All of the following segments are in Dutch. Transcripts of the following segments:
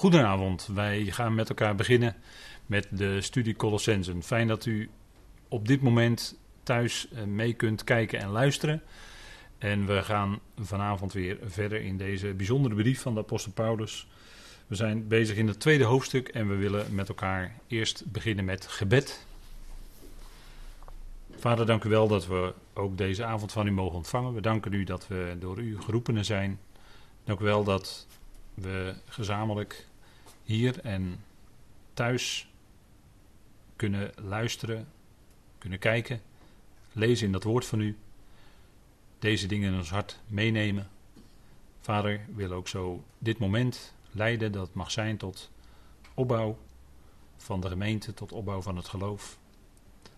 Goedenavond, wij gaan met elkaar beginnen met de studie Colossensen. Fijn dat u op dit moment thuis eh, mee kunt kijken en luisteren. En we gaan vanavond weer verder in deze bijzondere brief van de apostel Paulus. We zijn bezig in het tweede hoofdstuk en we willen met elkaar eerst beginnen met gebed. Vader, dank u wel dat we ook deze avond van u mogen ontvangen. We danken u dat we door u geroepenen zijn. Dank u wel dat we gezamenlijk hier en thuis kunnen luisteren, kunnen kijken, lezen in dat woord van u, deze dingen in ons hart meenemen. Vader, wil ook zo dit moment leiden dat mag zijn tot opbouw van de gemeente, tot opbouw van het geloof.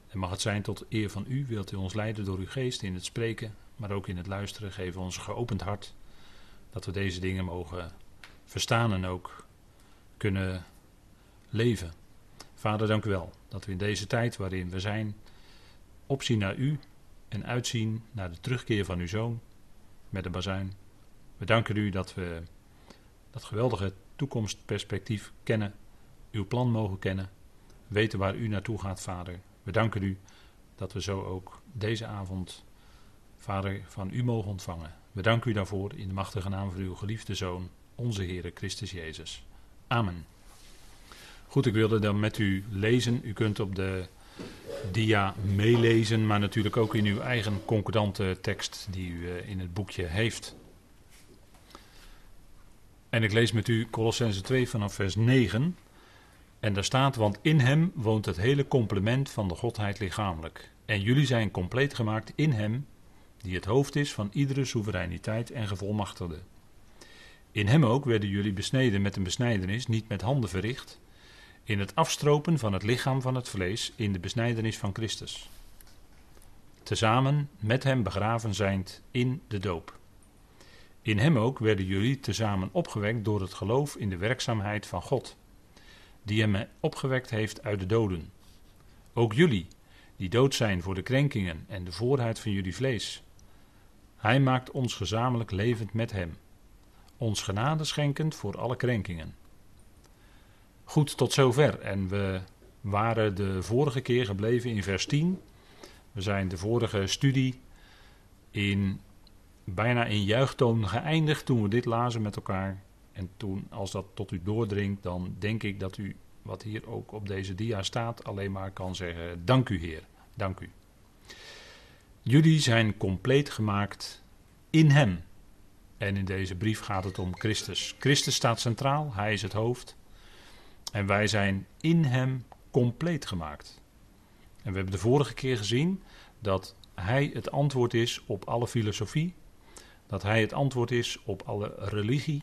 En mag het zijn tot eer van u, wilt u ons leiden door uw geest in het spreken, maar ook in het luisteren. Geef ons geopend hart, dat we deze dingen mogen verstaan en ook kunnen leven. Vader, dank u wel dat we in deze tijd waarin we zijn opzien naar u en uitzien naar de terugkeer van uw zoon met de bazuin. We danken u dat we dat geweldige toekomstperspectief kennen, uw plan mogen kennen, weten waar u naartoe gaat, Vader. We danken u dat we zo ook deze avond, Vader, van u mogen ontvangen. We danken u daarvoor in de machtige naam van uw geliefde Zoon, onze Heere Christus Jezus. Amen. Goed, ik wilde dan met u lezen. U kunt op de dia meelezen, maar natuurlijk ook in uw eigen concordante tekst die u eh, in het boekje heeft. En ik lees met u Colossense 2 vanaf vers 9. En daar staat, want in hem woont het hele complement van de Godheid lichamelijk. En jullie zijn compleet gemaakt in hem, die het hoofd is van iedere soevereiniteit en gevolmachtigde. In hem ook werden jullie besneden met een besnijdenis, niet met handen verricht, in het afstropen van het lichaam van het vlees in de besnijdenis van Christus. Tezamen met hem begraven zijnd in de doop. In hem ook werden jullie tezamen opgewekt door het geloof in de werkzaamheid van God, die hem opgewekt heeft uit de doden. Ook jullie, die dood zijn voor de krenkingen en de voorheid van jullie vlees. Hij maakt ons gezamenlijk levend met hem ons genade schenkend voor alle krenkingen. Goed, tot zover. En we waren de vorige keer gebleven in vers 10. We zijn de vorige studie in bijna in juichtoon geëindigd toen we dit lazen met elkaar. En toen, als dat tot u doordringt, dan denk ik dat u, wat hier ook op deze dia staat, alleen maar kan zeggen: Dank u, Heer, dank u. Jullie zijn compleet gemaakt in Hem. En in deze brief gaat het om Christus. Christus staat centraal, hij is het hoofd. En wij zijn in hem compleet gemaakt. En we hebben de vorige keer gezien dat hij het antwoord is op alle filosofie. Dat hij het antwoord is op alle religie.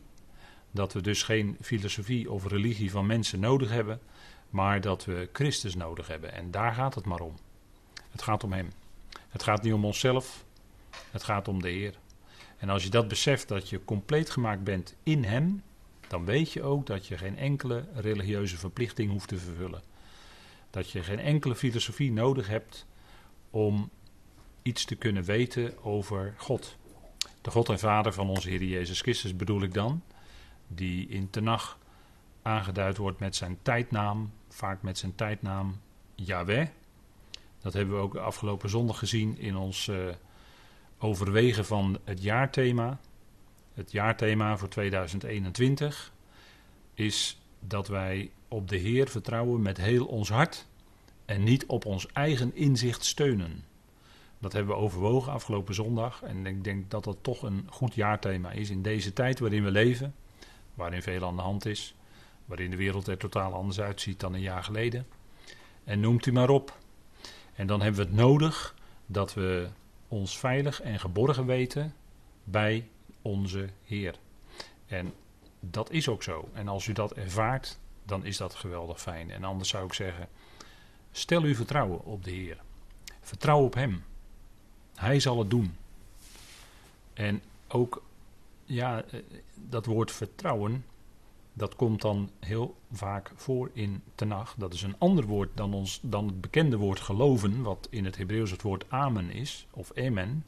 Dat we dus geen filosofie of religie van mensen nodig hebben, maar dat we Christus nodig hebben. En daar gaat het maar om. Het gaat om Hem. Het gaat niet om onszelf, het gaat om de Heer. En als je dat beseft dat je compleet gemaakt bent in Hem, dan weet je ook dat je geen enkele religieuze verplichting hoeft te vervullen. Dat je geen enkele filosofie nodig hebt om iets te kunnen weten over God. De God en Vader van onze Heer Jezus Christus bedoel ik dan, die in Tenach aangeduid wordt met zijn tijdnaam, vaak met zijn tijdnaam Yahweh. Dat hebben we ook afgelopen zondag gezien in ons uh, overwegen van het jaarthema. Het jaarthema voor 2021 is dat wij op de Heer vertrouwen met heel ons hart en niet op ons eigen inzicht steunen. Dat hebben we overwogen afgelopen zondag en ik denk dat dat toch een goed jaarthema is in deze tijd waarin we leven, waarin veel aan de hand is, waarin de wereld er totaal anders uitziet dan een jaar geleden. En noemt u maar op. En dan hebben we het nodig dat we ons veilig en geborgen weten bij onze Heer. En dat is ook zo. En als u dat ervaart, dan is dat geweldig fijn. En anders zou ik zeggen: stel uw vertrouwen op de Heer. Vertrouw op Hem. Hij zal het doen. En ook, ja, eh, dat woord vertrouwen, dat komt dan heel vaak voor in Tenach. Dat is een ander woord dan, ons, dan het bekende woord geloven, wat in het Hebreeuws het woord amen is, of amen.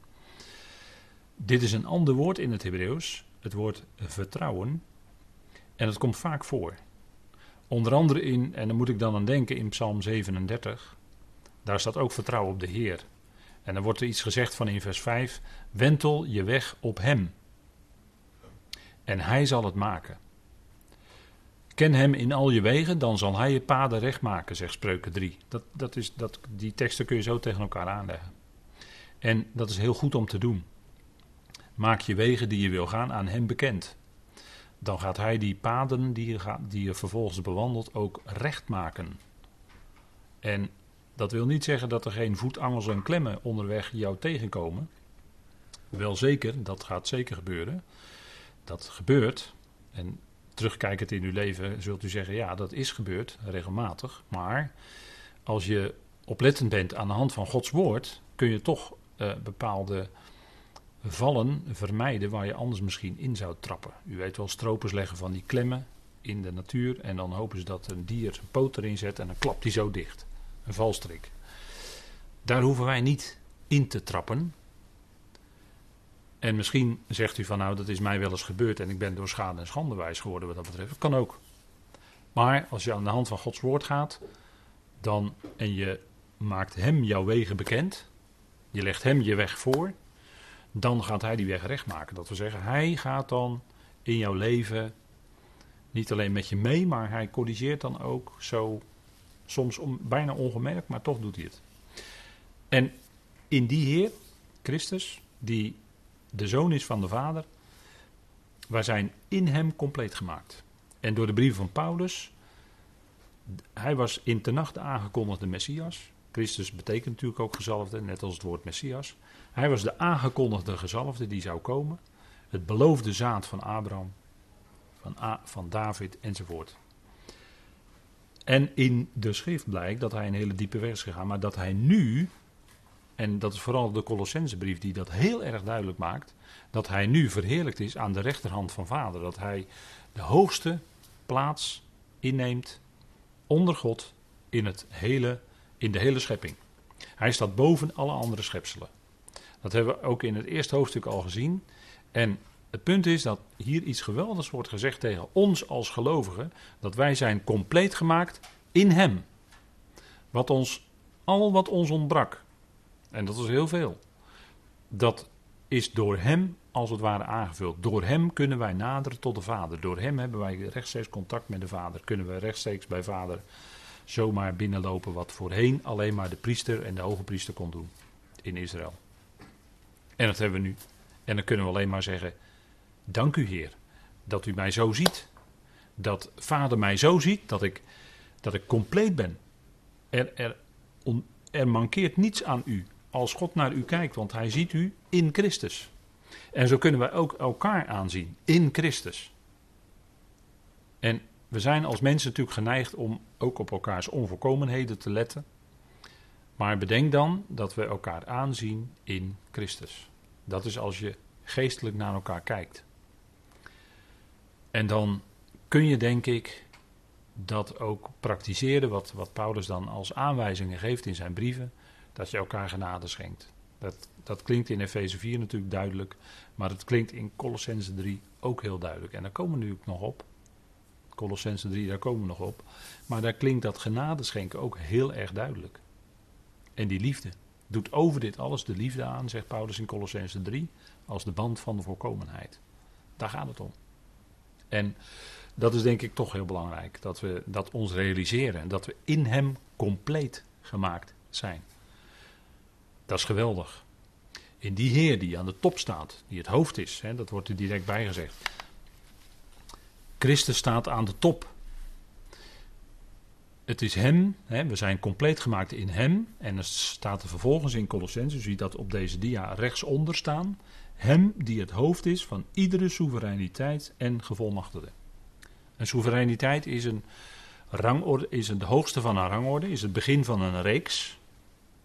Dit is een ander woord in het Hebreeuws, het woord vertrouwen. En dat komt vaak voor. Onder andere in, en dan moet ik dan aan denken, in Psalm 37. Daar staat ook vertrouwen op de Heer. En dan wordt er iets gezegd van in vers 5: Wentel je weg op Hem. En Hij zal het maken. Ken Hem in al je wegen, dan zal Hij je paden recht maken, zegt Spreuken 3. Dat, dat is, dat, die teksten kun je zo tegen elkaar aanleggen. En dat is heel goed om te doen. Maak je wegen die je wil gaan aan Hem bekend. Dan gaat Hij die paden die je, gaat, die je vervolgens bewandelt ook recht maken. En dat wil niet zeggen dat er geen voetangels en klemmen onderweg jou tegenkomen. Wel zeker, dat gaat zeker gebeuren. Dat gebeurt. En terugkijkend in uw leven zult u zeggen: ja, dat is gebeurd, regelmatig. Maar als je oplettend bent aan de hand van Gods woord, kun je toch uh, bepaalde vallen vermijden waar je anders misschien in zou trappen. U weet wel, stropers leggen van die klemmen in de natuur en dan hopen ze dat een dier zijn poot erin zet en dan klapt die zo dicht. Een valstrik. Daar hoeven wij niet in te trappen. En misschien zegt u van nou, dat is mij wel eens gebeurd en ik ben door schade en schande wijs geworden wat dat betreft. Dat kan ook. Maar als je aan de hand van Gods woord gaat, dan en je maakt hem jouw wegen bekend, je legt hem je weg voor, dan gaat hij die weg recht maken. Dat wil zeggen, hij gaat dan in jouw leven niet alleen met je mee, maar hij corrigeert dan ook zo, soms om, bijna ongemerkt, maar toch doet hij het. En in die Heer, Christus, die de zoon is van de Vader, wij zijn in hem compleet gemaakt. En door de brieven van Paulus, hij was in de nacht de aangekondigde Messias. Christus betekent natuurlijk ook gezalfde, net als het woord Messias. Hij was de aangekondigde gezalfde die zou komen. Het beloofde zaad van Abraham, van, van David enzovoort. En in de schrift blijkt dat hij een hele diepe weg is gegaan, maar dat hij nu, en dat is vooral de Colossensebrief die dat heel erg duidelijk maakt, dat hij nu verheerlijkt is aan de rechterhand van Vader. Dat hij de hoogste plaats inneemt onder God in, het hele, in de hele schepping. Hij staat boven alle andere schepselen. Dat hebben we ook in het eerste hoofdstuk al gezien. En het punt is dat hier iets geweldigs wordt gezegd tegen ons als gelovigen: dat wij zijn compleet gemaakt in Hem. Wat ons, al wat ons ontbrak, en dat is heel veel, dat is door Hem als het ware aangevuld. Door Hem kunnen wij naderen tot de Vader. Door Hem hebben wij rechtstreeks contact met de Vader. Kunnen we rechtstreeks bij Vader zomaar binnenlopen, wat voorheen alleen maar de priester en de hoge priester kon doen in Israël. En dat hebben we nu. En dan kunnen we alleen maar zeggen: Dank u, Heer, dat u mij zo ziet. Dat Vader mij zo ziet dat ik, dat ik compleet ben. Er, er, er mankeert niets aan u als God naar u kijkt, want hij ziet u in Christus. En zo kunnen wij ook elkaar aanzien in Christus. En we zijn als mensen natuurlijk geneigd om ook op elkaars onvolkomenheden te letten. Maar bedenk dan dat we elkaar aanzien in Christus. Dat is als je geestelijk naar elkaar kijkt. En dan kun je, denk ik, dat ook praktiseren, wat, wat Paulus dan als aanwijzingen geeft in zijn brieven, dat je elkaar genade schenkt. Dat, dat klinkt in Efeze 4 natuurlijk duidelijk, maar het klinkt in Colossense 3 ook heel duidelijk. En daar komen we nu nog op. Colossense 3, daar komen we nog op. Maar daar klinkt dat genade schenken ook heel erg duidelijk. En die liefde doet over dit alles de liefde aan, zegt Paulus in Colossense 3, als de band van de volkomenheid. Daar gaat het om. En dat is denk ik toch heel belangrijk, dat we dat ons realiseren, dat we in Hem compleet gemaakt zijn. Dat is geweldig. In die Heer die aan de top staat, die het hoofd is, hè, dat wordt er direct bijgezegd. Christus staat aan de top het is Hem, hè, we zijn compleet gemaakt in Hem. En er staat er vervolgens in Colossense, u ziet dat op deze dia rechtsonder staan. Hem die het hoofd is van iedere soevereiniteit en gevolmachtigde. Een soevereiniteit is een rangorde, is het hoogste van een rangorde, is het begin van een reeks.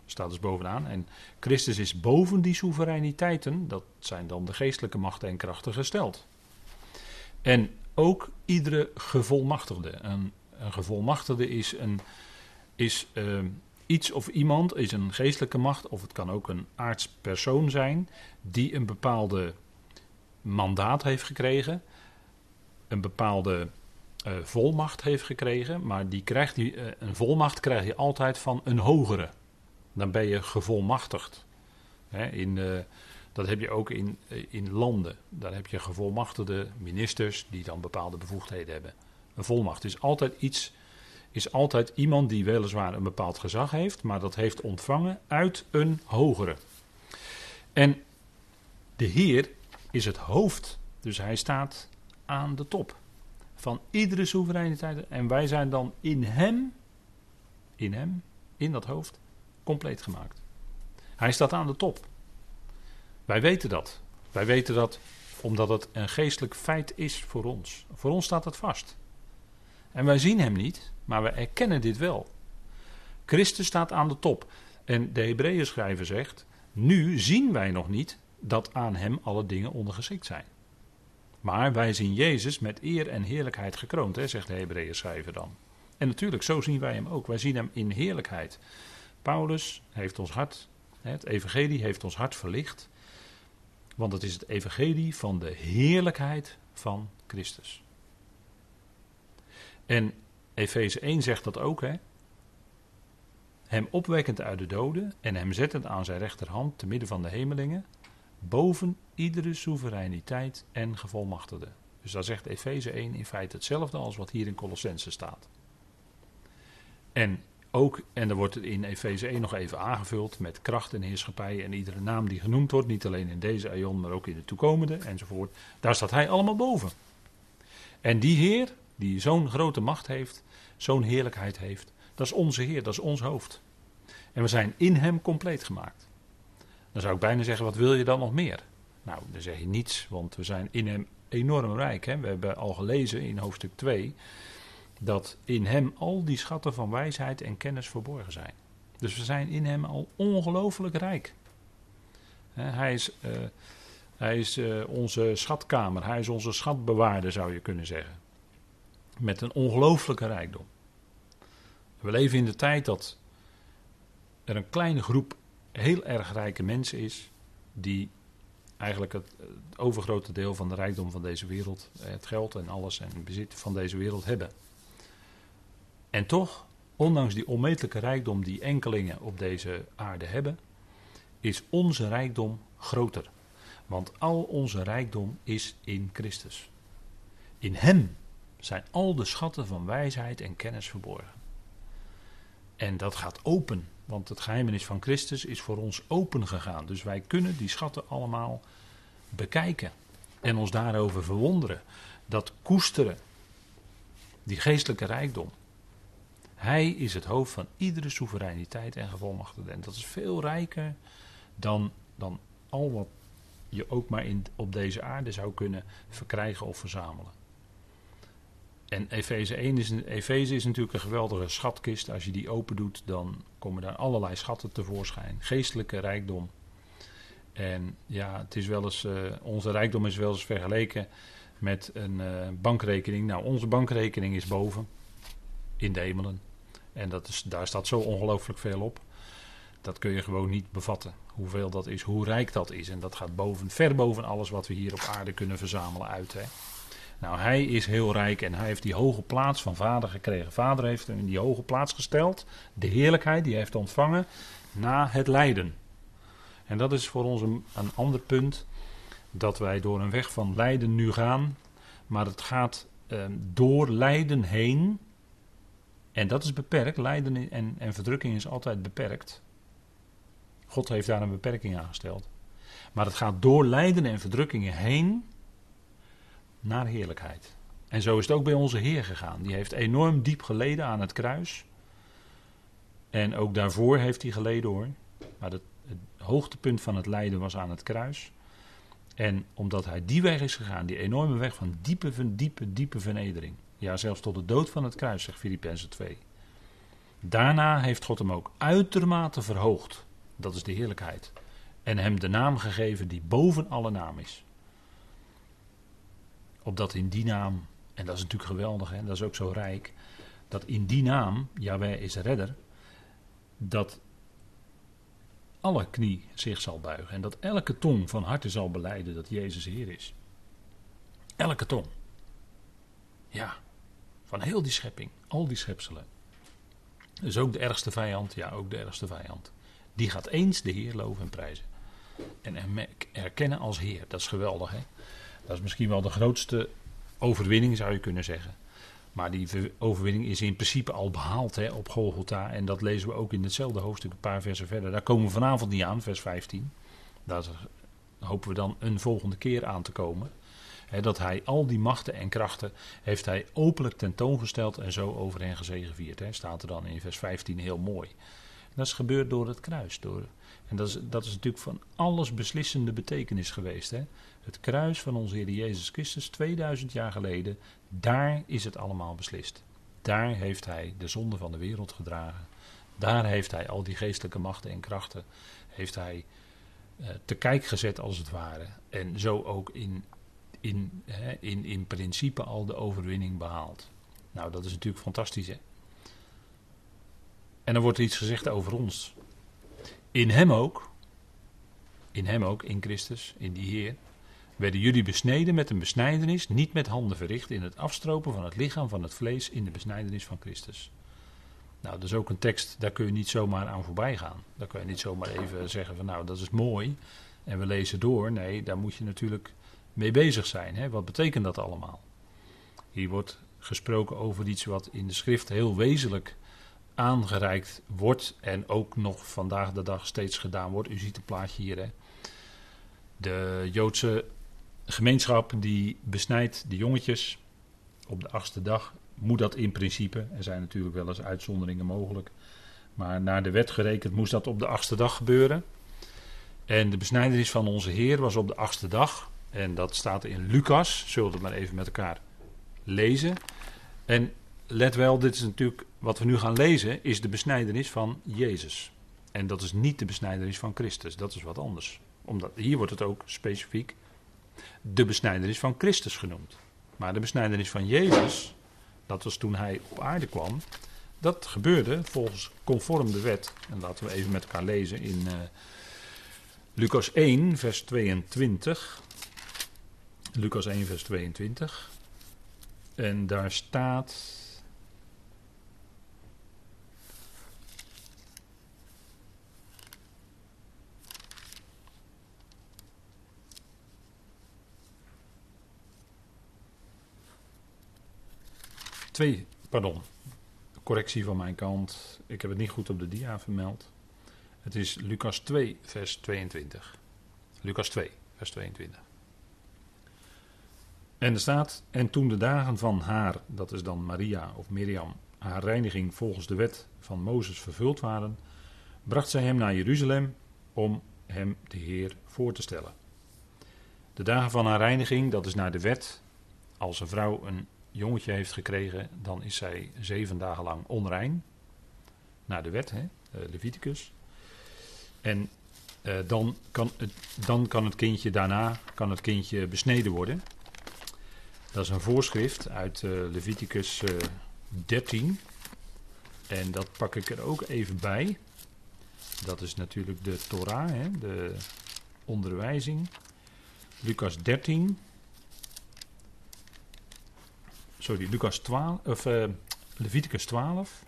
Staat dus bovenaan. En Christus is boven die soevereiniteiten, dat zijn dan de geestelijke machten en krachten gesteld. En ook iedere gevolmachtigde. Een gevolmachtigde is, een, is uh, iets of iemand, is een geestelijke macht, of het kan ook een aardspersoon zijn, die een bepaalde mandaat heeft gekregen, een bepaalde eh, volmacht heeft gekregen, maar die krijgt die, eh, een volmacht krijg je altijd van een hogere. Dan ben je gevolmachtigd. In, eh, dat heb je ook in, in landen. Daar heb je gevolmachtigde ministers die dan bepaalde bevoegdheden hebben. Een volmacht is altijd iets, is altijd iemand die weliswaar een bepaald gezag heeft, maar dat heeft ontvangen uit een hogere. En de Heer is het hoofd, dus hij staat aan de top van iedere soevereiniteit. En wij zijn dan in hem, in hem, in dat hoofd, compleet gemaakt. Hij staat aan de top. Wij weten dat. Wij weten dat omdat het een geestelijk feit is voor ons. Voor ons staat het vast. En wij zien hem niet, maar we erkennen dit wel. Christus staat aan de top. En de Hebreeën schrijver zegt: Nu zien wij nog niet dat aan hem alle dingen ondergeschikt zijn. Maar wij zien Jezus met eer en heerlijkheid gekroond, zegt de Hebreeën schrijver dan. En natuurlijk, zo zien wij hem ook. Wij zien hem in heerlijkheid. Paulus heeft ons hart, het evangelie heeft ons hart verlicht. Want het is het evangelie van de heerlijkheid van Christus. En Efeze 1 zegt dat ook, hè. Hem opwekkend uit de doden en hem zettend aan zijn rechterhand te midden van de hemelingen, boven iedere soevereiniteit en gevolmachtigde. Dus daar zegt Efeze 1 in feite hetzelfde als wat hier in Colossense staat. En ook, en er wordt in Efeze 1 nog even aangevuld met kracht en heerschappij en iedere naam die genoemd wordt, niet alleen in deze aion, maar ook in de toekomende enzovoort. Daar staat hij allemaal boven. En die Heer, die zo'n grote macht heeft, zo'n heerlijkheid heeft, dat is onze Heer, dat is ons hoofd. En we zijn in Hem compleet gemaakt. Dan zou ik bijna zeggen, wat wil je dan nog meer? Nou, dan zeg je niets, want we zijn in hem enorm rijk. Hè? We hebben al gelezen in hoofdstuk 2 dat in hem al die schatten van wijsheid en kennis verborgen zijn. Dus we zijn in hem al ongelooflijk rijk. Hij is, uh, hij is uh, onze schatkamer, hij is onze schatbewaarder, zou je kunnen zeggen. Met een ongelooflijke rijkdom. We leven in de tijd dat er een kleine groep heel erg rijke mensen is, die eigenlijk het, overgrote deel van de rijkdom van deze wereld, eh, het geld en alles en bezit van deze wereld hebben. En toch, ondanks die onmetelijke rijkdom die enkelingen op deze aarde hebben, is onze rijkdom groter. Want al onze rijkdom is in Christus. In Hem zijn al de schatten van wijsheid en kennis verborgen. En dat gaat open want het geheimenis van Christus is voor ons open gegaan. Dus wij kunnen die schatten allemaal bekijken. En ons daarover verwonderen. Dat koesteren. Die geestelijke rijkdom. Hij is het hoofd van iedere soevereiniteit en gevolmachtigde. En dat is veel rijker dan, dan al wat je ook maar in, op deze aarde zou kunnen verkrijgen of verzamelen. En Efeze 1 is, Efeze is natuurlijk een geweldige schatkist. Als je die open doet, dan komen daar allerlei schatten tevoorschijn. Geestelijke rijkdom. En ja, het is wel eens, uh, onze rijkdom is wel eens vergeleken met een uh, bankrekening. Nou, onze bankrekening is boven, in de hemelen. En dat is, daar staat zo ongelooflijk veel op. Dat kun je gewoon niet bevatten. Hoeveel dat is, hoe rijk dat is. En dat gaat boven, ver boven alles wat we hier op aarde kunnen verzamelen uit. Hè. Nou, hij is heel rijk en hij heeft die hoge plaats van vader gekregen. Vader heeft hem in die hoge plaats gesteld. De heerlijkheid die hij heeft ontvangen na het lijden. En dat is voor ons een, ander punt. Dat wij door een weg van lijden nu gaan. Maar het gaat eh, door lijden heen. En dat is beperkt. Lijden en, en verdrukking is altijd beperkt. God heeft daar een beperking aan gesteld. Maar het gaat door lijden en verdrukkingen heen naar heerlijkheid. En zo is het ook bij onze Heer gegaan. Die heeft enorm diep geleden aan het kruis. En ook daarvoor heeft hij geleden hoor. Maar het, het hoogtepunt van het lijden was aan het kruis. En omdat hij die weg is gegaan, die enorme weg van diepe, diepe, diepe vernedering. Ja, zelfs tot de dood van het kruis, zegt Filippenzen 2. Daarna heeft God hem ook uitermate verhoogd. Dat is de heerlijkheid. En hem de naam gegeven die boven alle naam is opdat in die naam, en dat is natuurlijk geweldig, en dat is ook zo rijk, dat in die naam, Yahweh is redder, dat alle knie zich zal buigen en dat elke tong van harte zal beleiden dat Jezus Heer is. Elke tong. Ja. Van heel die schepping, al die schepselen. Dus ook de ergste vijand, ja, ook de ergste vijand. Die gaat eens de Heer loven en prijzen. En erkennen als Heer. Dat is geweldig, hè? Dat is misschien wel de grootste overwinning, zou je kunnen zeggen. Maar die overwinning is in principe al behaald hè, op Golgotha. En dat lezen we ook in hetzelfde hoofdstuk, een paar versen verder. Daar komen we vanavond niet aan, vers 15. Daar hopen we dan een volgende keer aan te komen. Dat hij al die machten en krachten heeft hij openlijk tentoongesteld en zo over hen gezegevierd. He, staat er dan in vers 15 heel mooi. Dat is gebeurd door het kruis. Door, en dat is, dat is natuurlijk van alles beslissende betekenis geweest. Het kruis van onze Heer Jezus Christus 2000 jaar geleden, daar is het allemaal beslist. Daar heeft Hij de zonde van de wereld gedragen. Daar heeft Hij al die geestelijke machten en krachten heeft Hij uh, te kijk gezet als het ware. En zo ook in, in, in, in principe al de overwinning behaald. Nou, dat is natuurlijk fantastisch hè. En dan wordt er iets gezegd over ons. In hem ook, in hem ook, in Christus, in die Heer, werden jullie besneden met een besnijdenis, niet met handen verricht, in het afstropen van het lichaam van het vlees in de besnijdenis van Christus. Nou, dat is ook een tekst, daar kun je niet zomaar aan voorbij gaan. Daar kun je niet zomaar even zeggen van nou, dat is mooi en we lezen door. Nee, daar moet je natuurlijk mee bezig zijn. Hè? Wat betekent dat allemaal? Hier wordt gesproken over iets wat in de schrift heel wezenlijk aangereikt wordt en ook nog vandaag de dag steeds gedaan wordt. U ziet het plaatje hier. Hè? De Joodse gemeenschap die besnijdt de jongetjes op de achtste dag. Moet dat in principe. Er zijn natuurlijk wel eens uitzonderingen mogelijk. Maar naar de wet gerekend moest dat op de achtste dag gebeuren. En de besnijdenis van onze Heer was op de achtste dag. En dat staat in Lucas. Zullen we het maar even met elkaar lezen. En let wel, dit is natuurlijk wat we nu gaan lezen, is de besnijdenis van Jezus. En dat is niet de besnijdenis van Christus, dat is wat anders. Omdat hier wordt het ook specifiek de besnijdenis van Christus genoemd. Maar de besnijdenis van Jezus, dat was toen hij op aarde kwam, dat gebeurde volgens conform de wet. En laten we even met elkaar lezen in uh, Lucas 1, vers 22. Lucas 1, vers 22. En daar staat. Twee, pardon, correctie van mijn kant. Ik heb het niet goed op de dia vermeld. Het is Lucas 2, vers 22. Lucas 2, vers 22. En er staat, en toen de dagen van haar, dat is dan Maria of Miriam, haar reiniging volgens de wet van Mozes vervuld waren, bracht zij hem naar Jeruzalem om hem de Heer voor te stellen. De dagen van haar reiniging, dat is naar de wet. Als een vrouw een jongetje heeft gekregen, dan is zij zeven dagen lang onrein. Naar de wet, hè, eh, Leviticus. En uh, dan, kan het, dan kan het kindje daarna kan het kindje besneden worden. Dat is een voorschrift uit uh, Leviticus 13. En dat pak ik er ook even bij. Dat is natuurlijk de Torah, hè, de onderwijzing. Lucas 13, sorry, Lucas 12, of uh, Leviticus 12.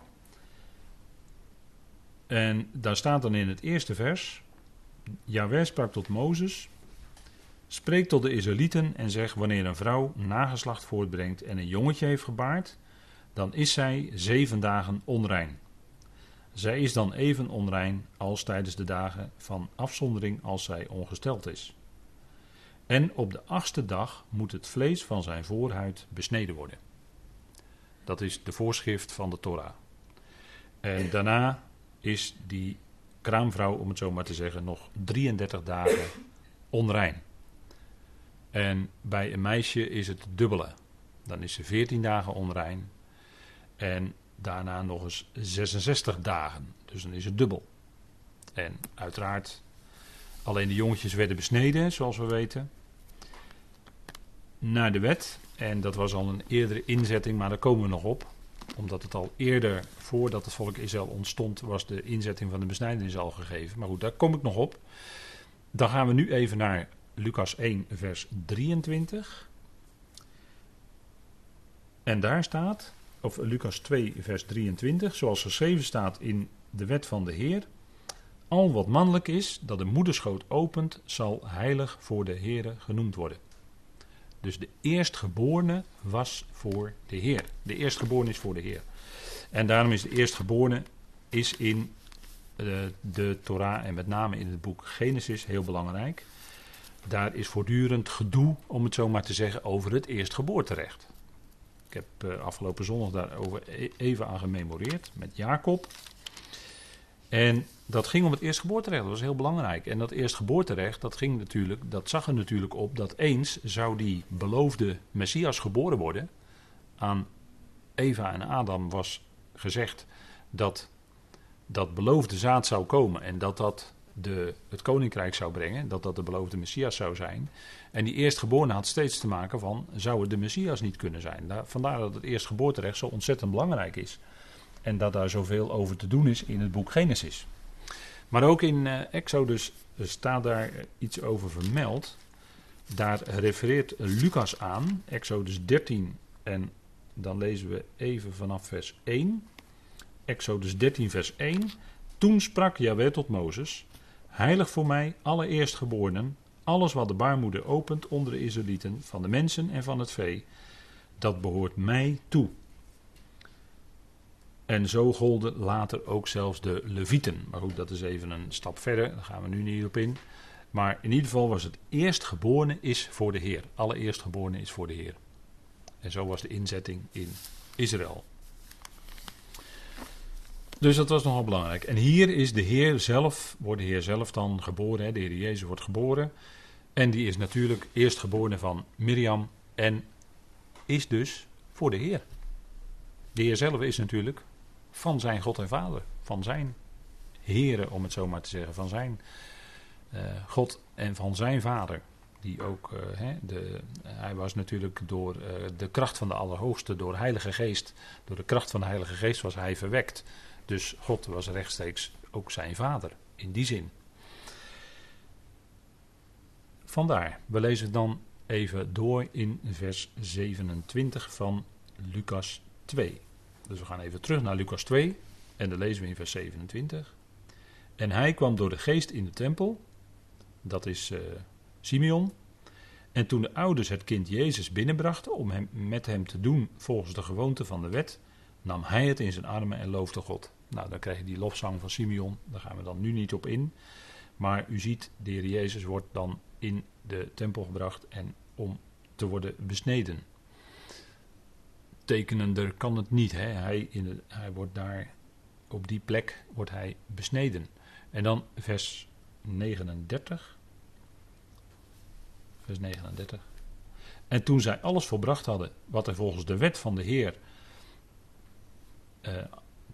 En daar staat dan in het eerste vers: Jawel sprak tot Mozes. Spreek tot de Israëlieten en zeg: Wanneer een vrouw nageslacht voortbrengt en een jongetje heeft gebaard, dan is zij zeven dagen onrein. Zij is dan even onrein als tijdens de dagen van afzondering als zij ongesteld is. En op de achtste dag moet het vlees van zijn voorhuid besneden worden. Dat is de voorschrift van de Torah. En daarna is die kraamvrouw, om het zo maar te zeggen, nog 33 dagen onrein. En bij een meisje is het dubbele. Dan is ze 14 dagen onrein. En daarna nog eens 66 dagen. Dus dan is het dubbel. En uiteraard, alleen de jongetjes werden besneden, zoals we weten. Naar de wet. En dat was al een eerdere inzetting, maar daar komen we nog op. Omdat het al eerder, voordat het volk Israël ontstond, was de inzetting van de besnijdenis al gegeven. Maar goed, daar kom ik nog op. Dan gaan we nu even naar Lucas 1, vers 23. En daar staat: of Lucas 2, vers 23, zoals geschreven staat in de wet van de Heer. Al wat mannelijk is, dat de moederschoot opent, zal heilig voor de Heere genoemd worden. Dus de eerstgeborene was voor de Heer. De eerstgeborene is voor de Heer. En daarom is de eerstgeborene is in de, eh, de Torah en met name in het boek Genesis heel belangrijk. Daar is voortdurend gedoe, om het zo maar te zeggen, over het eerstgeboorterecht. Ik heb uh, afgelopen zondag daarover e-, even aan gememoreerd met Jacob. En dat ging om het eerstgeboorterecht, dat was heel belangrijk. En dat eerstgeboorterecht, dat, ging natuurlijk, dat zag er natuurlijk op dat eens zou die beloofde Messias geboren worden. Aan Eva en Adam was gezegd dat dat beloofde zaad zou komen en dat dat de, het koninkrijk zou brengen, dat dat de beloofde Messias zou zijn. En die eerstgeborene had steeds te maken van, zou het de Messias niet kunnen zijn? Daar, vandaar dat het eerstgeboorterecht zo ontzettend belangrijk is. En dat daar zoveel over te doen is in het boek Genesis. Maar ook in uh, Exodus staat daar iets over vermeld. Daar refereert Lucas aan, Exodus 13 en dan lezen we even vanaf vers 1. Exodus 13, vers 1. Toen sprak Jahweh tot Mozes: Heilig voor mij alle eerstgeborenen, alles wat de baarmoeder opent onder de Israëlieten, van de mensen en van het vee, dat behoort mij toe. En zo golden later ook zelfs de Levieten. Maar goed, dat is even een stap verder, daar gaan we nu niet op in. Maar in ieder geval was het eerstgeborene is voor de Heer. Alle eerstgeborene is voor de Heer. En zo was de inzetting in Israël. Dus dat was nogal belangrijk. En hier is de Heer zelf, wordt de Heer zelf dan geboren. Hè? De Heer Jezus wordt geboren. En die is natuurlijk eerstgeborene van Miriam. En is dus voor de Heer. De Heer zelf is natuurlijk van zijn God en Vader. Van zijn Heren, om het zo maar te zeggen. Van zijn uh, God en van zijn Vader. Die ook, hè, de, hij was natuurlijk door uh, de kracht van de Allerhoogste, door de Heilige Geest, door de kracht van de Heilige Geest was hij verwekt. Dus God was rechtstreeks ook zijn vader, in die zin. Vandaar, we lezen dan even door in vers 27 van Lucas 2. Dus we gaan even terug naar Lucas 2 en dan lezen we in vers 27. En hij kwam door de geest in de tempel, dat is uh, Simeon. En toen de ouders het kind Jezus binnenbrachten om hem, met hem te doen volgens de gewoonte van de wet, nam hij het in zijn armen en loofde God. Nou, dan krijg je die lofzang van Simeon, daar gaan we dan nu niet op in. Maar u ziet, de Heer Jezus wordt dan in de tempel gebracht en om te worden besneden. Tekenender kan het niet. Hè? Hij, in hij wordt daar, op die plek wordt hij besneden. En dan vers 39. Vers 39. En toen zij alles volbracht hadden wat er volgens de wet van de Heer uh,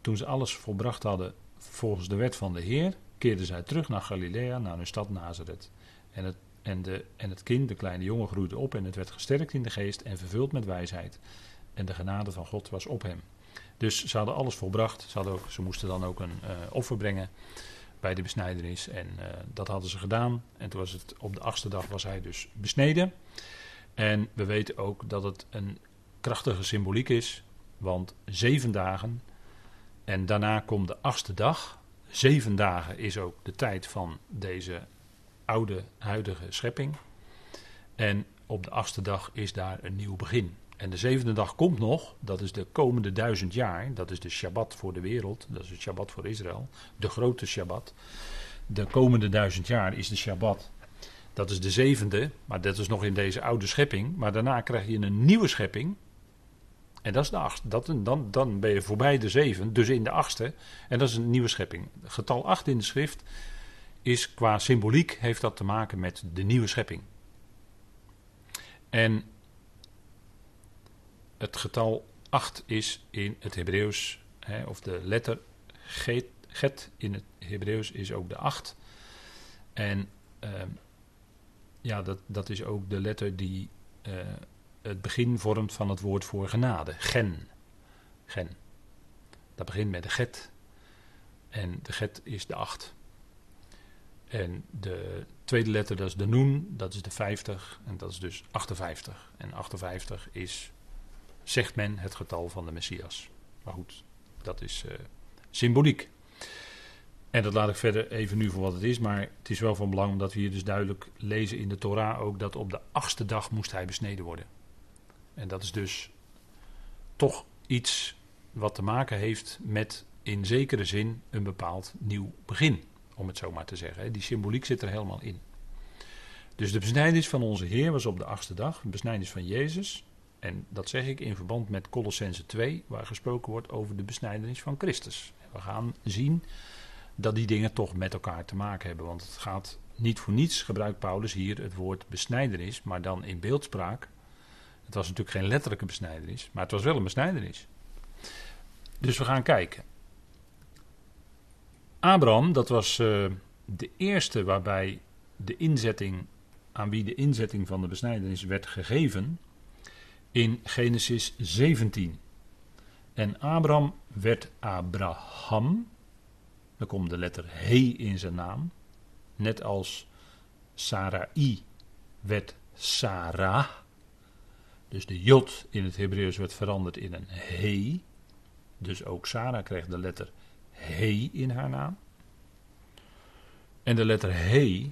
toen ze alles volbracht hadden volgens de wet van de Heer, keerden zij terug naar Galilea, naar hun stad Nazareth. En het, en, de, en het kind, de kleine jongen, groeide op en het werd gesterkt in de geest en vervuld met wijsheid. En de genade van God was op hem. Dus ze hadden alles volbracht. Ze, hadden ook, ze moesten dan ook een uh, offer brengen bij de besnijdenis. En uh, dat hadden ze gedaan. En toen was het op de achtste dag was hij dus besneden. En we weten ook dat het een krachtige symboliek is. Want zeven dagen en daarna komt de achtste dag. Zeven dagen is ook de tijd van deze oude, huidige schepping. En op de achtste dag is daar een nieuw begin. En de zevende dag komt nog, dat is de komende duizend jaar. Dat is de Shabbat voor de wereld, dat is het Shabbat voor Israël. De grote Shabbat. De komende duizend jaar is de Shabbat. Dat is de zevende, maar dat is nog in deze oude schepping. Maar daarna krijg je een nieuwe schepping. En dat is de achtste. Dat, dan, dan ben je voorbij de zeven, dus in de achtste. En dat is een nieuwe schepping. Getal 8 in de schrift is qua symboliek heeft dat te maken met de nieuwe schepping. En het getal 8 is in het Hebreeuws, of de letter get, in het Hebreeuws is ook de 8. En uh, ja, dat, dat is ook de letter die uh, het begin vormt van het woord voor genade. Gen. Gen. Dat begint met de get. En de get is de acht. En de tweede letter, dat is de noen, dat is de 50. En dat is dus 58. En 58 is zegt men, het getal van de Messias. Maar goed, dat is uh, symboliek. En dat laat ik verder even nu voor wat het is, maar het is wel van belang omdat we hier dus duidelijk lezen in de Torah ook dat op de achtste dag moest hij besneden worden. En dat is dus toch iets wat te maken heeft met in zekere zin een bepaald nieuw begin, om het zo maar te zeggen. Die symboliek zit er helemaal in. Dus de besnijdenis van onze Heer was op de achtste dag, de besnijdenis van Jezus. En dat zeg ik in verband met Colossense 2, waar gesproken wordt over de besnijdenis van Christus. we gaan zien dat die dingen toch met elkaar te maken hebben. Want het gaat niet voor niets, gebruikt Paulus hier het woord besnijdenis, maar dan in beeldspraak. Het was natuurlijk geen letterlijke besnijdenis, maar het was wel een besnijdenis. Dus we gaan kijken. Abraham, dat was uh, de eerste waarbij de inzetting, aan wie de inzetting van de besnijdenis werd gegeven, in Genesis 17. En Abraham werd Abraham, dan komt de letter He in zijn naam, net als Sarai werd Sarah. Dus de Jod in het Hebreeuws werd veranderd in een He. Dus ook Sarah kreeg de letter He in haar naam. En de letter He,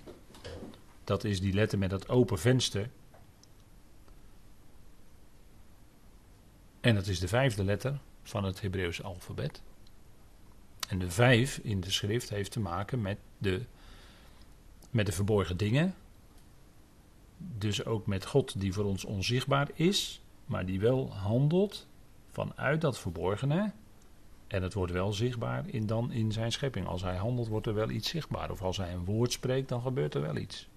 dat is die letter met dat open venster. En dat is de vijfde letter van het Hebreeuwse alfabet. En de vijf in de schrift heeft te maken met de, met de verborgen dingen. Dus ook met God die voor ons onzichtbaar is, maar die wel handelt vanuit dat verborgene. En het wordt wel zichtbaar in, dan in zijn schepping. Als hij handelt, wordt er wel iets zichtbaar. Of als hij een woord spreekt, dan gebeurt er wel iets.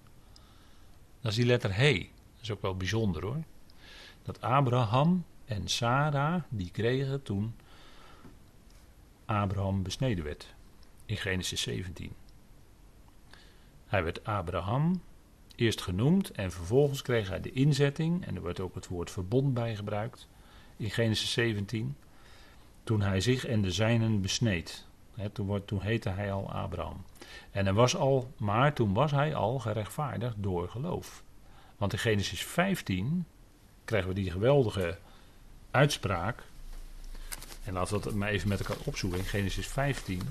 Dat is die letter He. Dat is ook wel bijzonder hoor. Dat Abraham en Sarah, die kregen toen Abraham besneden werd. In Genesis 17. Hij werd Abraham eerst genoemd en vervolgens kreeg hij de inzetting. En er wordt ook het woord verbond bij gebruikt. In Genesis 17 toen hij zich en de zijnen besneed. toen, toen heette hij al Abraham. En hij was al, maar toen was hij al gerechtvaardigd door geloof. Want in Genesis 15 krijgen we die geweldige uitspraak. En laten we dat maar even met elkaar opzoeken. In Genesis 15.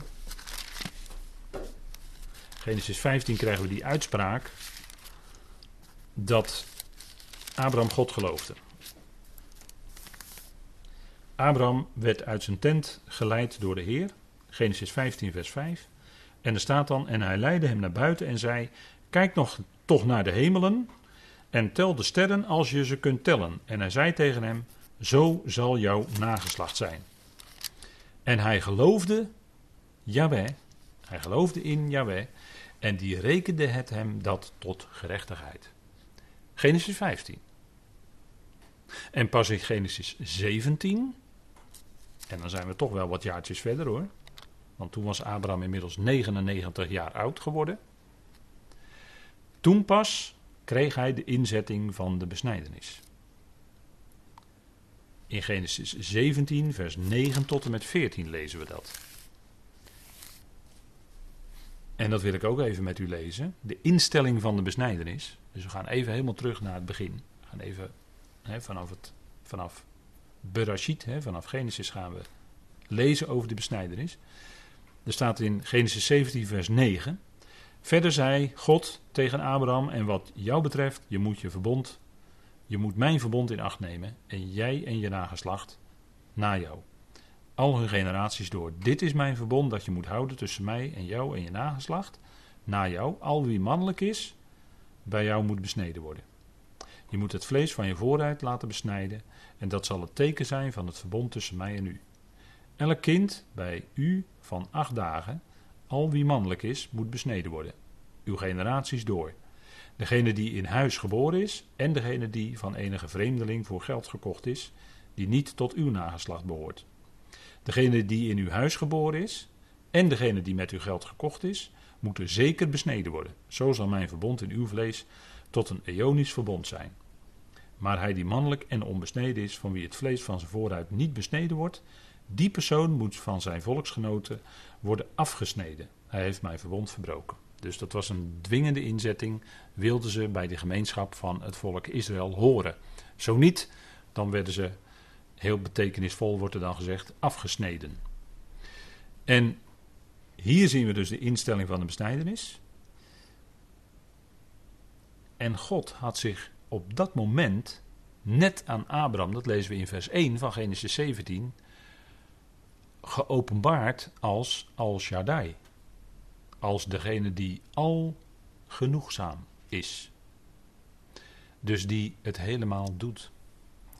Genesis 15 krijgen we die uitspraak dat Abraham God geloofde. Abraham werd uit zijn tent geleid door de Heer. Genesis 15, vers 5. En er staat dan: En hij leidde hem naar buiten en zei: Kijk nog toch naar de hemelen en tel de sterren als je ze kunt tellen. En hij zei tegen hem: Zo zal jouw nageslacht zijn. En hij geloofde hij geloofde in Yahweh, en die rekende het hem dat tot gerechtigheid. Genesis 15. En pas in Genesis 17 en dan zijn we toch wel wat jaartjes verder hoor. Want toen was Abraham inmiddels 99 jaar oud geworden. Toen pas kreeg hij de inzetting van de besnijdenis. In Genesis 17, vers 9 tot en met 14 lezen we dat. En dat wil ik ook even met u lezen. De instelling van de besnijdenis. Dus we gaan even helemaal terug naar het begin. We gaan even hè, vanaf, het, vanaf Berashit, hè, vanaf Genesis gaan we lezen over de besnijdenis. Er staat in Genesis 17, vers 9. Verder zei God tegen Abraham: En wat jou betreft, je moet je verbond, je moet mijn verbond in acht nemen. En jij en je nageslacht na jou. Al hun generaties door. Dit is mijn verbond dat je moet houden tussen mij en jou en je nageslacht. Na jou, al wie mannelijk is, bij jou moet besneden worden. Je moet het vlees van je vooruit laten besnijden en dat zal het teken zijn van het verbond tussen mij en u. Elk kind bij u van acht dagen, al wie mannelijk is, moet besneden worden. Uw generaties door. Degene die in huis geboren is en degene die van enige vreemdeling voor geld gekocht is, die niet tot uw nageslacht behoort. Degene die in uw huis geboren is en degene die met uw geld gekocht is, moeten zeker besneden worden. Zo zal mijn verbond in uw vlees tot een eonisch verbond zijn. Maar hij die mannelijk en onbesneden is, van wie het vlees van zijn vooruit niet besneden wordt, die persoon moet van zijn volksgenoten worden afgesneden. Hij heeft mijn verbond verbroken. Dus dat was een dwingende inzetting, wilden ze bij de gemeenschap van het volk Israël horen. Zo niet, dan werden ze heel betekenisvol wordt er dan gezegd, afgesneden. En hier zien we dus de instelling van de besnijdenis. En God had zich op dat moment net aan Abraham, dat lezen we in vers 1 van Genesis 17, geopenbaard als Al Shaddai. Als degene die al genoegzaam is. Dus die het helemaal doet.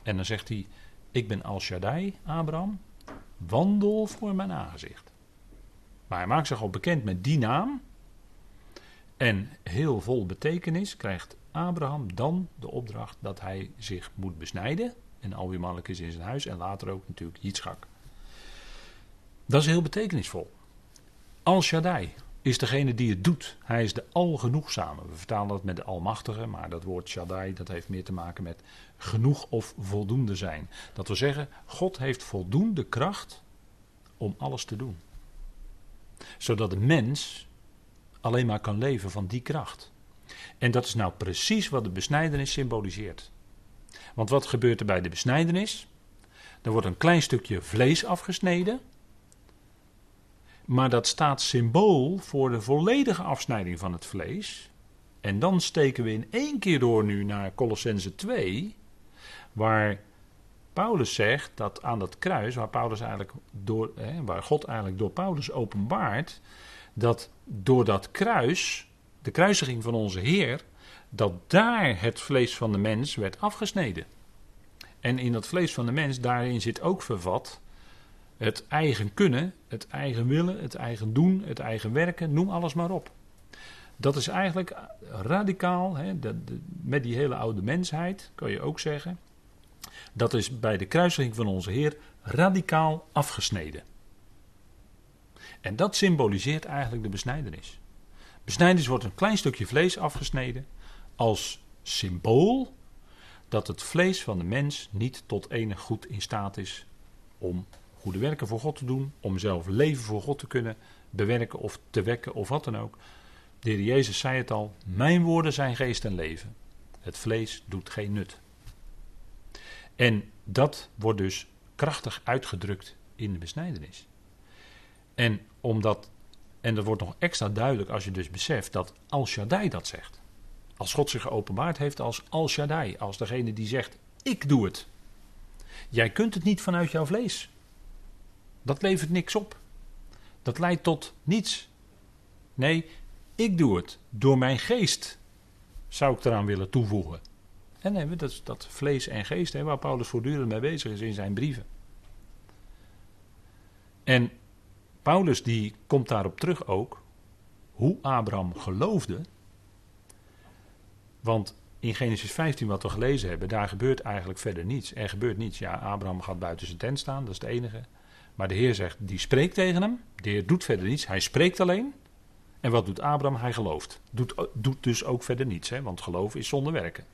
En dan zegt hij: Ik ben Al Shaddai, Abraham, wandel voor mijn aangezicht. Maar hij maakt zich al bekend met die naam. En heel vol betekenis krijgt Abraham dan de opdracht dat hij zich moet besnijden. En al wie mannelijk is in zijn huis. En later ook natuurlijk Yitzchak. Dat is heel betekenisvol. Al Shaddai is degene die het doet. Hij is de algenoegzame. We vertalen dat met de almachtige, maar dat woord Shaddai dat heeft meer te maken met genoeg of voldoende zijn. Dat wil zeggen, God heeft voldoende kracht om alles te doen. Zodat de mens alleen maar kan leven van die kracht. En dat is nou precies wat de besnijdenis symboliseert. Want wat gebeurt er bij de besnijdenis? Er wordt een klein stukje vlees afgesneden. Maar dat staat symbool voor de volledige afsnijding van het vlees. En dan steken we in één keer door nu naar Colossense 2, waar Paulus zegt dat aan dat kruis, waar, Paulus eigenlijk door, hè, waar God eigenlijk door Paulus openbaart, dat door dat kruis, de kruisiging van onze Heer, dat daar het vlees van de mens werd afgesneden. En in dat vlees van de mens, daarin zit ook vervat het eigen kunnen, het eigen willen, het eigen doen, het eigen werken, noem alles maar op. Dat is eigenlijk radicaal, hè, met die hele oude mensheid, kan je ook zeggen. Dat is bij de kruisiging van onze Heer radicaal afgesneden. En dat symboliseert eigenlijk de besnijdenis. Besnijdenis wordt een klein stukje vlees afgesneden als symbool dat het vlees van de mens niet tot enig goed in staat is om goede werken voor God te doen, om zelf leven voor God te kunnen bewerken of te wekken of wat dan ook. De heer Jezus zei het al, mijn woorden zijn geest en leven. Het vlees doet geen nut. En dat wordt dus krachtig uitgedrukt in de besnijdenis. En, omdat, en dat wordt nog extra duidelijk als je dus beseft dat Al Shaddai dat zegt. Als God zich geopenbaard heeft als Al Shaddai, als degene die zegt: Ik doe het. Jij kunt het niet vanuit jouw vlees. Dat levert niks op. Dat leidt tot niets. Nee, ik doe het door mijn geest, zou ik eraan willen toevoegen. Dat, dat vlees en geest, hè, waar Paulus voortdurend mee bezig is in zijn brieven. En Paulus die komt daarop terug ook, hoe Abraham geloofde. Want in Genesis 15, wat we gelezen hebben, daar gebeurt eigenlijk verder niets. Er gebeurt niets. Ja, Abraham gaat buiten zijn tent staan, dat is het enige. Maar de Heer zegt, die spreekt tegen hem. De Heer doet verder niets, hij spreekt alleen. En wat doet Abraham? Hij gelooft. Doet, doet dus ook verder niets, hè? want geloof is zonder werken.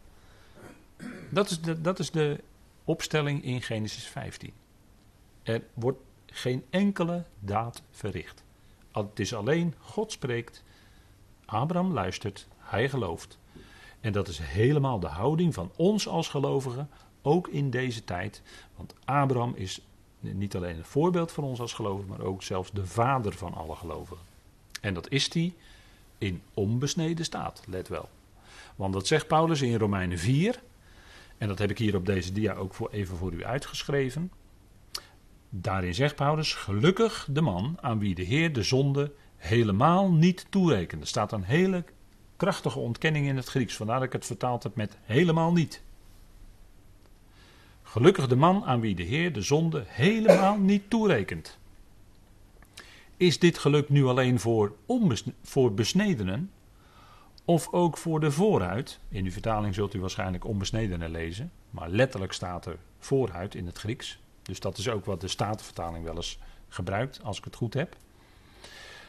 Dat is, de, dat is de opstelling in Genesis 15. Er wordt geen enkele daad verricht. Het is alleen God spreekt, Abraham luistert, hij gelooft. En dat is helemaal de houding van ons als gelovigen, ook in deze tijd. Want Abraham is niet alleen een voorbeeld van ons als gelovigen, maar ook zelfs de vader van alle gelovigen. En dat is hij in onbesneden staat, let wel. Want dat zegt Paulus in Romeinen 4, en dat heb ik hier op deze dia ook voor, even voor u uitgeschreven. Daarin zegt Paulus: Gelukkig de man aan wie de Heer de zonde helemaal niet toerekent. Er staat een hele krachtige ontkenning in het Grieks, vandaar dat ik het vertaald heb met helemaal niet. Gelukkig de man aan wie de Heer de zonde helemaal niet toerekent. Is dit geluk nu alleen voor, voor besnedenen? Of ook voor de vooruit? In uw vertaling zult u waarschijnlijk onbesnedenen lezen. Maar letterlijk staat er vooruit in het Grieks. Dus dat is ook wat de Statenvertaling wel eens gebruikt, als ik het goed heb.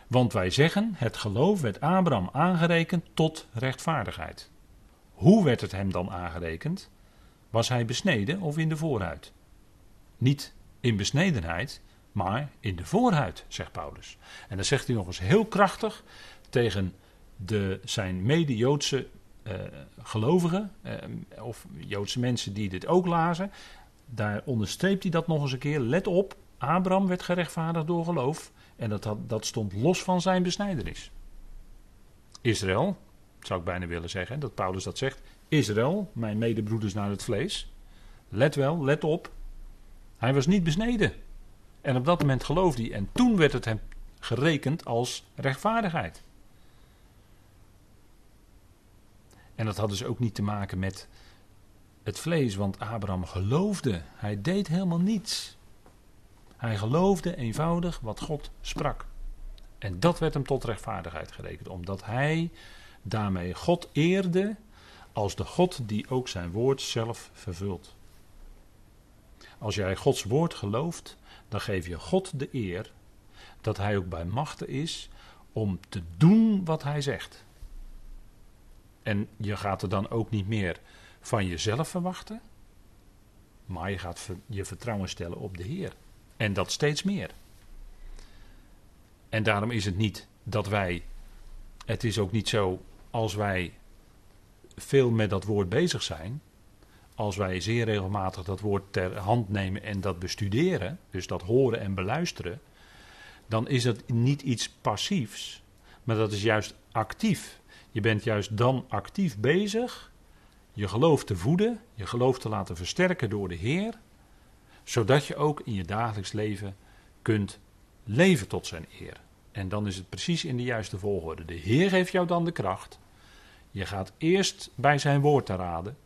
Want wij zeggen, het geloof werd Abraham aangerekend tot rechtvaardigheid. Hoe werd het hem dan aangerekend? Was hij besneden of in de voorhuid? Niet in besnedenheid, maar in de voorhuid, zegt Paulus. En dan zegt hij nog eens heel krachtig tegen de, zijn mede-Joodse uh, gelovigen, uh, of Joodse mensen die dit ook lazen. daar onderstreept hij dat nog eens een keer. Let op, Abraham werd gerechtvaardigd door geloof. En dat, dat stond los van zijn besnijdenis. Israël, zou ik bijna willen zeggen, dat Paulus dat zegt. Israël, mijn medebroeders naar het vlees. Let wel, let op. Hij was niet besneden. En op dat moment geloofde hij. En toen werd het hem gerekend als rechtvaardigheid. En dat had dus ook niet te maken met het vlees, want Abraham geloofde. Hij deed helemaal niets. Hij geloofde eenvoudig wat God sprak. En dat werd hem tot rechtvaardigheid gerekend, omdat hij daarmee God eerde als de God die ook zijn woord zelf vervult. Als jij Gods woord gelooft, dan geef je God de eer dat hij ook bij machten is om te doen wat hij zegt. En je gaat er dan ook niet meer van jezelf verwachten, maar je gaat je vertrouwen stellen op de Heer. En dat steeds meer. En daarom is het niet dat wij, het is ook niet zo als wij veel met dat woord bezig zijn, als wij zeer regelmatig dat woord ter hand nemen en dat bestuderen, dus dat horen en beluisteren, dan is het niet iets passiefs, maar dat is juist actief. Je bent juist dan actief bezig je geloof te voeden, je geloof te laten versterken door de Heer, zodat je ook in je dagelijks leven kunt leven tot zijn eer. En dan is het precies in de juiste volgorde. De Heer geeft jou dan de kracht. Je gaat eerst bij zijn woord te raden.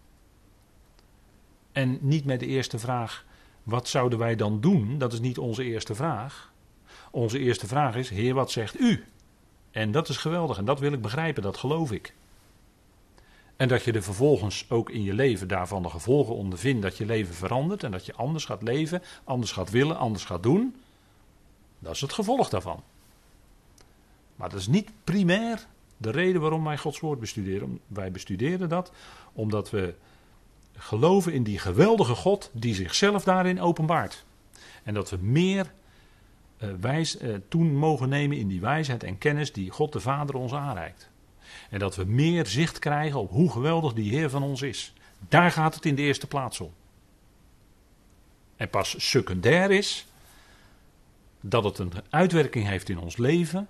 En niet met de eerste vraag: wat zouden wij dan doen? Dat is niet onze eerste vraag. Onze eerste vraag is: Heer, wat zegt u? En dat is geweldig en dat wil ik begrijpen, dat geloof ik. En dat je er vervolgens ook in je leven daarvan de gevolgen ondervindt, dat je leven verandert en dat je anders gaat leven, anders gaat willen, anders gaat doen. Dat is het gevolg daarvan. Maar dat is niet primair de reden waarom wij Gods woord bestuderen. Wij bestuderen dat omdat we geloven in die geweldige God die zichzelf daarin openbaart. En dat we meer wijs, uh, toen mogen nemen in die wijsheid en kennis die God de Vader ons aanreikt. En dat we meer zicht krijgen op hoe geweldig die Heer van ons is. Daar gaat het in de eerste plaats om. En pas secundair is dat het een uitwerking heeft in ons leven.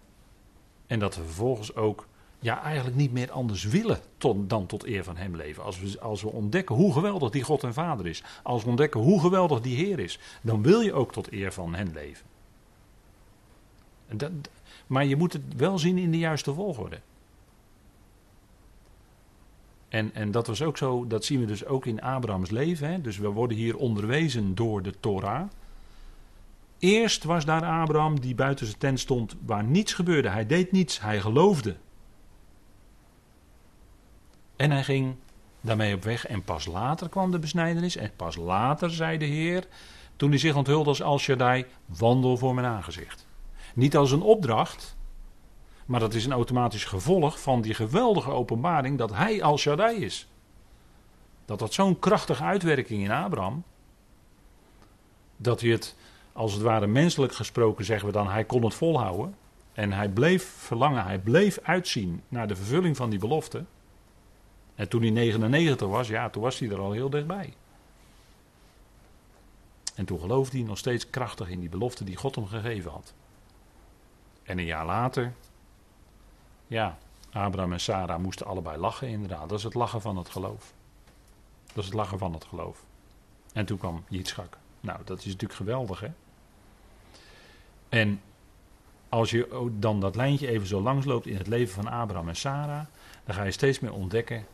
En dat we vervolgens ook ja, eigenlijk niet meer anders willen dan tot eer van Hem leven. Als we, als we ontdekken hoe geweldig die God en Vader is. Als we ontdekken hoe geweldig die Heer is. Dan wil je ook tot eer van Hen leven. Dat, maar je moet het wel zien in de juiste volgorde. En, en dat was ook zo, dat zien we dus ook in Abrahams leven. Hè? Dus we worden hier onderwezen door de Torah. Eerst was daar Abraham die buiten zijn tent stond, waar niets gebeurde. Hij deed niets, hij geloofde. En hij ging daarmee op weg. En pas later kwam de besnijdenis. En pas later zei de Heer, toen hij zich onthulde als Al Shaddai, wandel voor mijn aangezicht. Niet als een opdracht, maar dat is een automatisch gevolg van die geweldige openbaring dat hij al Shaddai is. Dat had zo'n krachtige uitwerking in Abraham. Dat hij het, als het ware menselijk gesproken, zeggen we dan, hij kon het volhouden. En hij bleef verlangen, hij bleef uitzien naar de vervulling van die belofte. En toen hij 99 was, ja, toen was hij er al heel dichtbij. En toen geloofde hij nog steeds krachtig in die belofte die God hem gegeven had. En een jaar later ja, Abraham en Sarah moesten allebei lachen, inderdaad. Dat is het lachen van het geloof. Dat is het lachen van het geloof. En toen kwam Yitzchak. Nou, dat is natuurlijk geweldig, hè? En als je dan dat lijntje even zo langs loopt in het leven van Abraham en Sarah, dan ga je steeds meer ontdekken: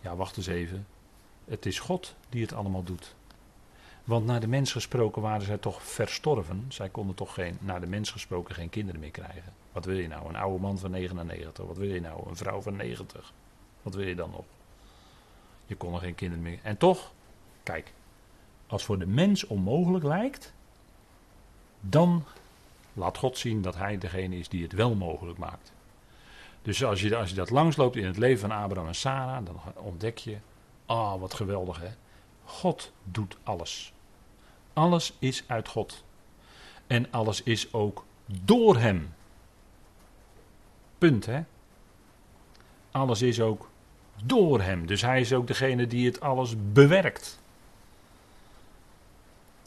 ja, wacht eens even. Het is God die het allemaal doet. Want naar de mens gesproken waren zij toch verstorven. Zij konden toch geen, naar de mens gesproken geen kinderen meer krijgen. Wat wil je nou? Een oude man van 99. Wat wil je nou? Een vrouw van 90. Wat wil je dan nog? Je kon er geen kinderen meer. En toch, kijk, als voor de mens onmogelijk lijkt, dan laat God zien dat Hij degene is die het wel mogelijk maakt. Dus als je, als je dat langsloopt in het leven van Abraham en Sarah, dan ontdek je, ah, oh, wat geweldig hè. God doet alles. Alles is uit God. En alles is ook door Hem. Punt, hè? Alles is ook door Hem. Dus Hij is ook degene die het alles bewerkt.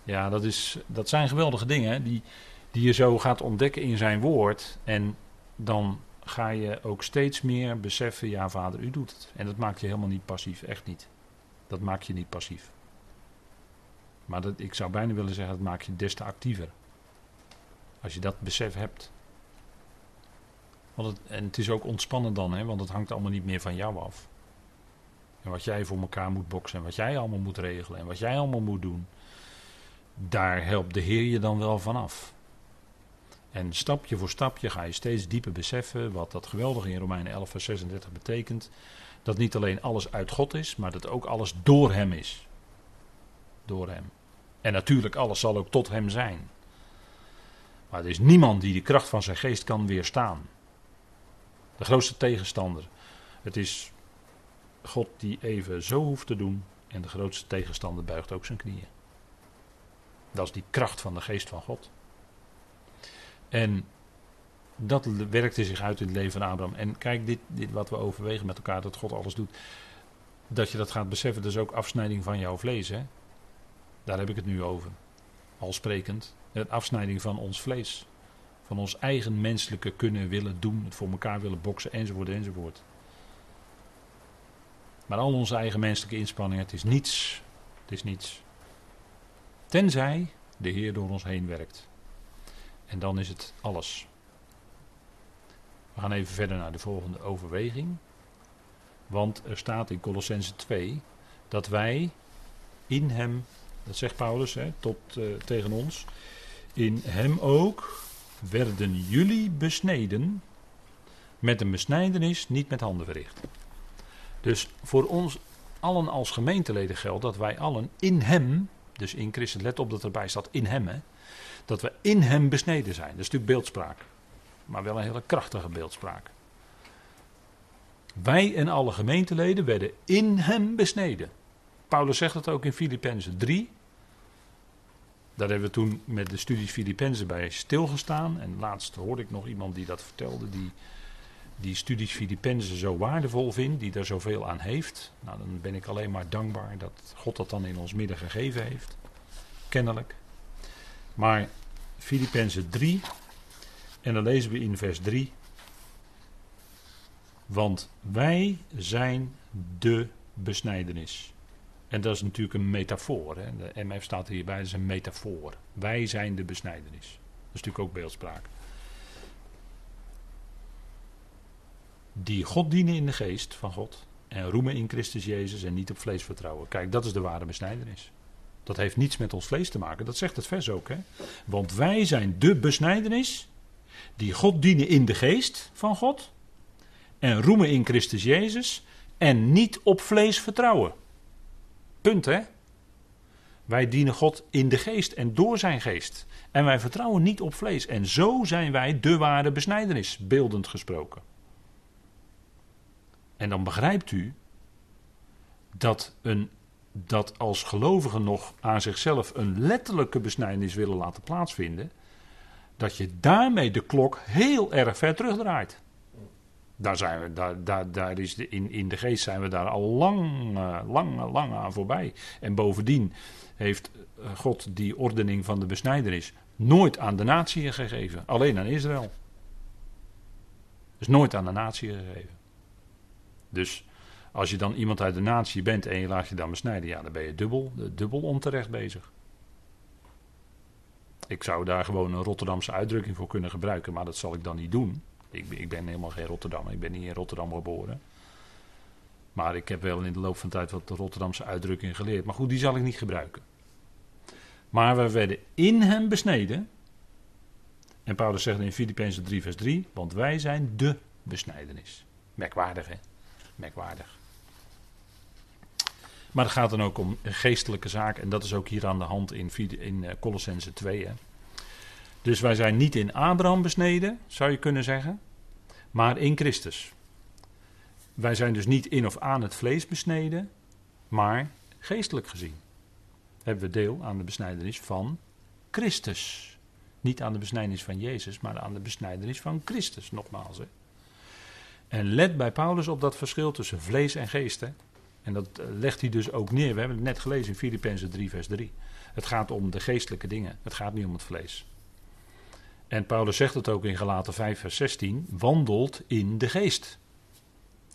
Ja, dat, is, dat zijn geweldige dingen die, die je zo gaat ontdekken in zijn woord. En dan ga je ook steeds meer beseffen, ja vader, u doet het. En dat maakt je helemaal niet passief, echt niet. Dat maakt je niet passief. Maar ik zou bijna willen zeggen, dat maakt je des te actiever. Als je dat besef hebt. Want het, en het is ook ontspannen dan, hè, want het hangt allemaal niet meer van jou af. En wat jij voor elkaar moet boksen en wat jij allemaal moet regelen en wat jij allemaal moet doen. Daar helpt de Heer je dan wel vanaf. En stapje voor stapje ga je steeds dieper beseffen wat dat geweldige in Romeinen 11 vers 36 betekent. Dat niet alleen alles uit God is, maar dat ook alles door Hem is. Door Hem. En natuurlijk alles zal ook tot Hem zijn. Maar er is niemand die de kracht van zijn geest kan weerstaan. De grootste tegenstander. Het is God die even zo hoeft te doen. En de grootste tegenstander buigt ook zijn knieën. Dat is die kracht van de geest van God. En dat werkte zich uit in het leven van Abraham. En kijk, dit, dit wat we overwegen met elkaar, dat God alles doet. Dat je dat gaat beseffen, dat is ook afsnijding van jouw vlees. Hè? Daar heb ik het nu over. Al sprekend. Het afsnijding van ons vlees. Van ons eigen menselijke kunnen willen doen. Het voor elkaar willen boksen enzovoort enzovoort. Maar al onze eigen menselijke inspanningen, het is niets. Het is niets. Tenzij de Heer door ons heen werkt. En dan is het alles. We gaan even verder naar de volgende overweging. Want er staat in Colossense 2 dat wij in hem, dat zegt Paulus hè, tot, uh, tegen ons, in hem ook werden jullie besneden met een besnijdenis niet met handen verricht. Dus voor ons allen als gemeenteleden geldt dat wij allen in hem, dus in Christus, let op dat erbij staat in hem, hè, dat we in hem besneden zijn. Dat is natuurlijk beeldspraak, maar wel een hele krachtige beeldspraak. Wij en alle gemeenteleden werden in hem besneden. Paulus zegt het ook in Filippenzen 3. Daar hebben we toen met de studies Filippenzen bij stilgestaan. En laatst hoorde ik nog iemand die dat vertelde, die die studies Filippenzen zo waardevol vindt, die daar zoveel aan heeft. Nou, dan ben ik alleen maar dankbaar dat God dat dan in ons midden gegeven heeft. Kennelijk. Maar Filippenzen 3, en dan lezen we in vers 3. Want wij zijn de besnijdenis. En dat is natuurlijk een metafoor. Hè? De MF staat hierbij, dat is een metafoor. Wij zijn de besnijdenis. Dat is natuurlijk ook beeldspraak. Die God dienen in de geest van God. En roemen in Christus Jezus en niet op vlees vertrouwen. Kijk, dat is de ware besnijdenis. Dat heeft niets met ons vlees te maken. Dat zegt het vers ook. Hè? Want wij zijn de besnijdenis. Die God dienen in de geest van God. En roemen in Christus Jezus. En niet op vlees vertrouwen. Punt hè. Wij dienen God in de geest en door zijn geest. En wij vertrouwen niet op vlees. En zo zijn wij de ware besnijdenis, beeldend gesproken. En dan begrijpt u dat, een, dat als gelovigen nog aan zichzelf een letterlijke besnijdenis willen laten plaatsvinden, dat je daarmee de klok heel erg ver terugdraait. Daar zijn we, daar, daar, daar is de, in, in de geest zijn we daar al lang, uh, lang, lang aan voorbij. En bovendien heeft eh, God die ordening van de besnijdenis nooit aan de natie gegeven, alleen aan Israël. Dus nooit aan de natie gegeven. Dus als je dan iemand uit de natie bent en je laat je dan besnijden, ja, dan ben je dubbel, dubbel onterecht bezig. Ik zou daar gewoon een Rotterdamse uitdrukking voor kunnen gebruiken, maar dat zal ik dan niet doen. Ik, ik ben helemaal geen Rotterdam, ik ben niet in Rotterdam geboren. Maar ik heb wel in de loop van tijd wat de Rotterdamse uitdrukking geleerd. Maar goed, die zal ik niet gebruiken. Maar we werden in hem besneden. En Paulus zegt in Filippenzen 3, vers 3: Want wij zijn de besnijdenis. Merkwaardig, hè? merkwaardig. Maar het gaat dan ook om geestelijke zaak. En dat is ook hier aan de hand in, in eh, Colossense 2. Hè. Dus wij zijn niet in Abraham besneden, zou je kunnen zeggen. Maar in Christus. Wij zijn dus niet in of aan het vlees besneden. Maar geestelijk gezien. Hebben we deel aan de besnijdenis van Christus. Niet aan de besnijdenis van Jezus, maar aan de besnijdenis van Christus, nogmaals. Hè. En let bij Paulus op dat verschil tussen vlees en geest. En dat eh, legt hij dus ook neer. We hebben het net gelezen in Filippenzen 3, vers 3. Het gaat om de geestelijke dingen. Het gaat niet om het vlees. En Paulus zegt het ook in Galaten 5, vers 16. Wandelt in de geest.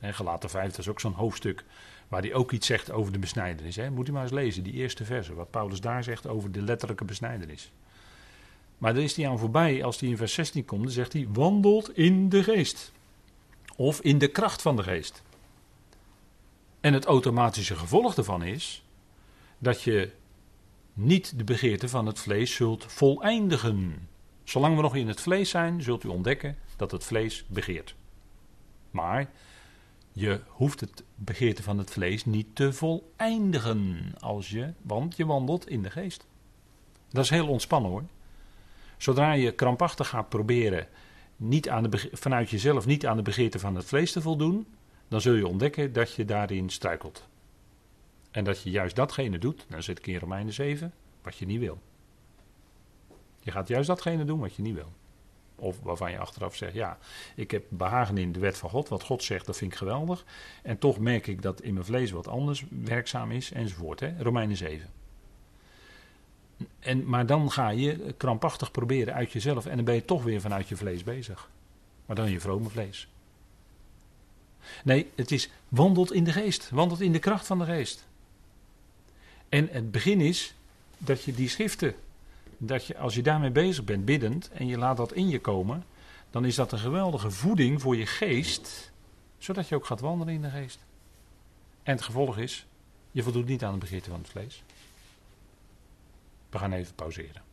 En Galaten 5, dat is ook zo'n hoofdstuk waar hij ook iets zegt over de besnijdenis. Hè. Moet u maar eens lezen, die eerste verse. Wat Paulus daar zegt over de letterlijke besnijdenis. Maar daar is hij aan voorbij. Als hij in vers 16 komt, dan zegt hij: wandelt in de geest. Of in de kracht van de geest. En het automatische gevolg daarvan is dat je niet de begeerte van het vlees zult voleindigen. Zolang we nog in het vlees zijn, zult u ontdekken dat het vlees begeert. Maar je hoeft het begeerte van het vlees niet te voleindigen, als je, want je wandelt in de geest. Dat is heel ontspannen hoor. Zodra je krampachtig gaat proberen niet aan de, vanuit jezelf niet aan de begeerte van het vlees te voldoen, dan zul je ontdekken dat je daarin struikelt. En dat je juist datgene doet, dan zit ik in Romeinen 7, wat je niet wil. Je gaat juist datgene doen wat je niet wil. Of waarvan je achteraf zegt, ja, ik heb behagen in de wet van God. Wat God zegt, dat vind ik geweldig. En toch merk ik dat in mijn vlees wat anders werkzaam is, enzovoort. Hè? Romeinen 7. En, maar dan ga je krampachtig proberen uit jezelf. En dan ben je toch weer vanuit je vlees bezig. Maar dan je vrome vlees. Nee, het is wandelt in de geest. Wandelt in de kracht van de geest. En het begin is dat je die schriften, dat je als je daarmee bezig bent, biddend, en je laat dat in je komen, dan is dat een geweldige voeding voor je geest, zodat je ook gaat wandelen in de geest. En het gevolg is, je voldoet niet aan de begeerte van het vlees. We gaan even pauzeren.